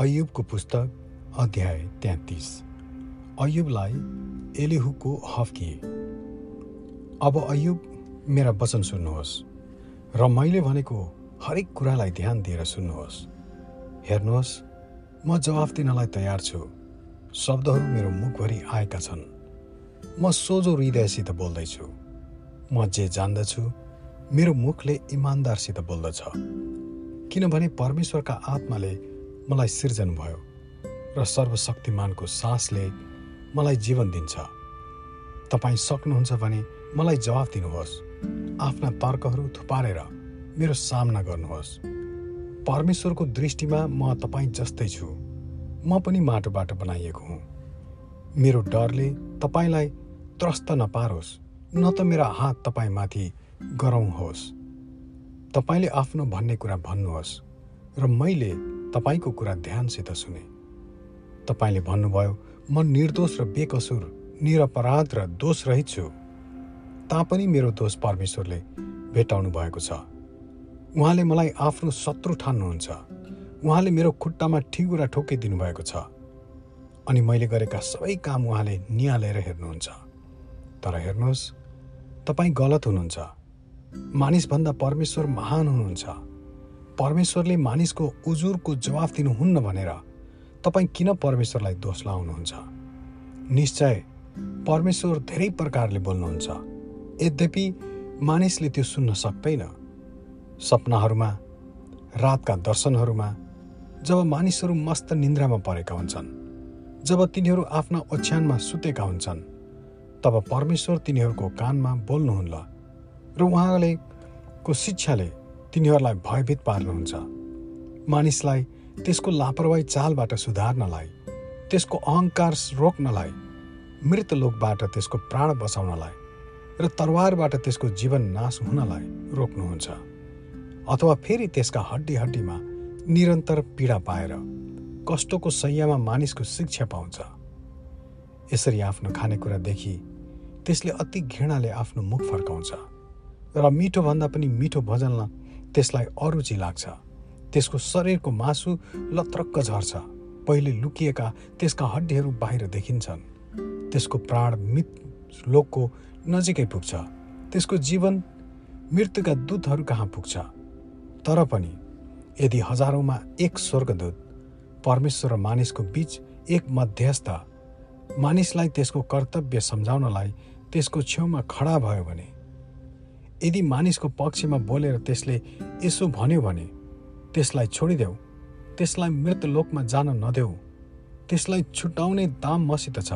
अयुबको पुस्तक अध्याय तेत्तिस। अयुबलाई एलिहुको हफ्किए अब अयुब मेरा वचन सुन्नुहोस् र मैले भनेको हरेक कुरालाई ध्यान दिएर सुन्नुहोस्। हेर्नुहोस् म जवाफ दिनलाई तयार छु। शब्दहरू मेरो मुखभरि आएका छन्। म सोझो हृदयसित बोल्दैछु। म जे जान्दछु मेरो मुखले इमान्दारसित बोल्दछ। किनभने परमेश्वरका आत्माले मलाई सिर्जन भयो र सर्वशक्तिमानको सासले मलाई जीवन दिन्छ। तपाईँ सक्नुहुन्छ भने मलाई जवाफ दिनुहोस्। आफ्ना तर्कहरू थुपारेर मेरो सामना गर्नुहोस्। परमेश्वरको दृष्टिमा म तपाईँ जस्तै छु। म पनि माटोबाट बनाइएको हुँ। मेरो डरले तपाईँलाई त्रस्त नपारोस् न त मेरा हात तपाईँमाथि गरौँ तपाईँले आफ्नो भन्ने कुरा भन्नुहोस् र मैले तपाईँको कुरा ध्यानसित सुने। तपाईँले भन्नुभयो म निर्दोष र बेकसुर निरपराध र दोषरहित छु। तापनि मेरो दोष परमेश्वरले भेटाउनु भएको छ। उहाँले मलाई आफ्नो शत्रु ठान्नुहुन्छ। उहाँले मेरो खुट्टामा ठिगुरा ठोकिदिनु भएको छ। अनि मैले गरेका सबै काम उहाँले निहालेर हेर्नुहुन्छ। तर हेर्नुहोस् तपाईँ गलत हुनुहुन्छ। मानिसभन्दा परमेश्वर महान हुनुहुन्छ। परमेश्वरले मानिसको उजुरको जवाफ दिनुहुन्न भनेर तपाईँ किन परमेश्वरलाई दोष लाउनुहुन्छ? निश्चय परमेश्वर धेरै प्रकारले बोल्नुहुन्छ। यद्यपि मानिसले त्यो सुन्न सक्दैन। सपनाहरूमा रातका दर्शनहरूमा जब मानिसहरू मस्त निन्द्रामा परेका हुन्छन् जब तिनीहरू आफ्ना ओछ्यानमा सुतेका हुन्छन् तब परमेश्वर तिनीहरूको कानमा बोल्नुहुन्न र उहाँले को शिक्षाले तिनीहरूलाई भयभीत पार्नुहुन्छ। मानिसलाई त्यसको लापरवाही चालबाट सुधार्नलाई त्यसको अहङ्कार रोक्नलाई मृत लोकबाट त्यसको प्राण बचाउनलाई र तरवारबाट त्यसको जीवन नाश हुनलाई रोक्नुहुन्छ। अथवा फेरि त्यसका हड्डी हड्डीमा निरन्तर पीडा पाएर कष्टको सयमा मानिसको शिक्षा पाउँछ। यसरी आफ्नो खानेकुरादेखि त्यसले अति घृणाले आफ्नो मुख फर्काउँछ र मिठोभन्दा पनि मिठो भोजन त्यसलाई अरुचि लाग्छ। त्यसको शरीरको मासु लत्रक्क झर्छ। पहिले लुकिएका त्यसका हड्डीहरू बाहिर देखिन्छन्। त्यसको प्राण मित लोकको नजिकै पुग्छ। त्यसको जीवन मृत्युका दूतहरू कहाँ पुग्छ? तर पनि यदि हजारौँमा एक स्वर्गदूत परमेश्वर र मानिसको बीच एक मध्यस्थ मानिसलाई त्यसको कर्तव्य सम्झाउनलाई त्यसको छेउमा खडा भयो भने यदि मानिसको पक्षमा बोलेर त्यसले यसो भन्यो भने त्यसलाई छोडिदेऊ त्यसलाई मृत लोकमा जान नदेऊ त्यसलाई छुटाउने दाम मसित छ।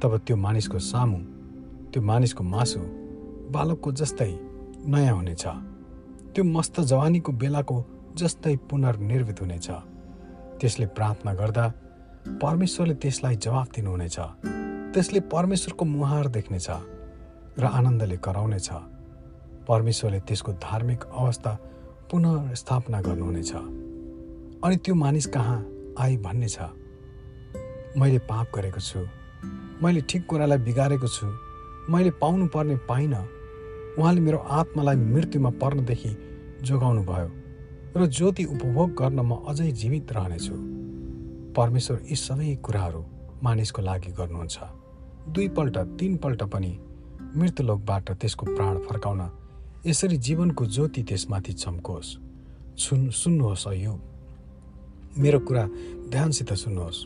तब त्यो मानिसको सामु त्यो मानिसको मासु बालकको जस्तै नयाँ हुनेछ। त्यो मस्त जवानीको बेलाको जस्तै पुनर्निर्मित हुनेछ। त्यसले प्रार्थना गर्दा परमेश्वरले त्यसलाई जवाफ दिनुहुनेछ। त्यसले परमेश्वरको मुहार देख्नेछ र आनन्दले कराउनेछ। परमेश्वरले त्यसको धार्मिक अवस्था पुनः स्थापना गर्नुहुनेछ। अनि त्यो मानिस कहाँ आइ भन्ने छ। मैले पाप गरेको छु। मैले ठिक कुरालाई बिगारेको छु। मैले पाउनु पर्ने पाइनँ। उहाँले मेरो आत्मालाई मृत्युमा पर्नदेखि जोगाउनु भयो र ज्योति उपभोग गर्न म अझै जीवित रहनेछु। परमेश्वर यी सबै कुराहरू मानिसको लागि गर्नुहुन्छ। दुईपल्ट तिनपल्ट पनि मृत्युलोकबाट त्यसको प्राण फर्काउन यसरी जीवनको ज्योति त्यसमाथि चम्कोस्। सुन सुन्नुहोस् अयो मेरो कुरा ध्यानसित सुन्नुहोस्।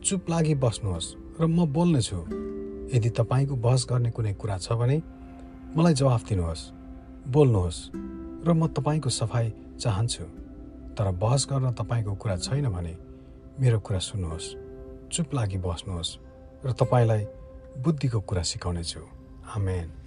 चुप लागि बस्नुहोस् र म बोल्नेछु। यदि तपाईँको बहस गर्ने कुनै कुरा छ भने मलाई जवाफ दिनुहोस् बोल्नुहोस् र म तपाईँको सफाइ चाहन्छु। तर बहस गर्न तपाईँको कुरा छैन भने मेरो कुरा सुन्नुहोस् चुप लागि बस्नुहोस् र तपाईँलाई बुद्धिको कुरा सिकाउनेछु। आमेन।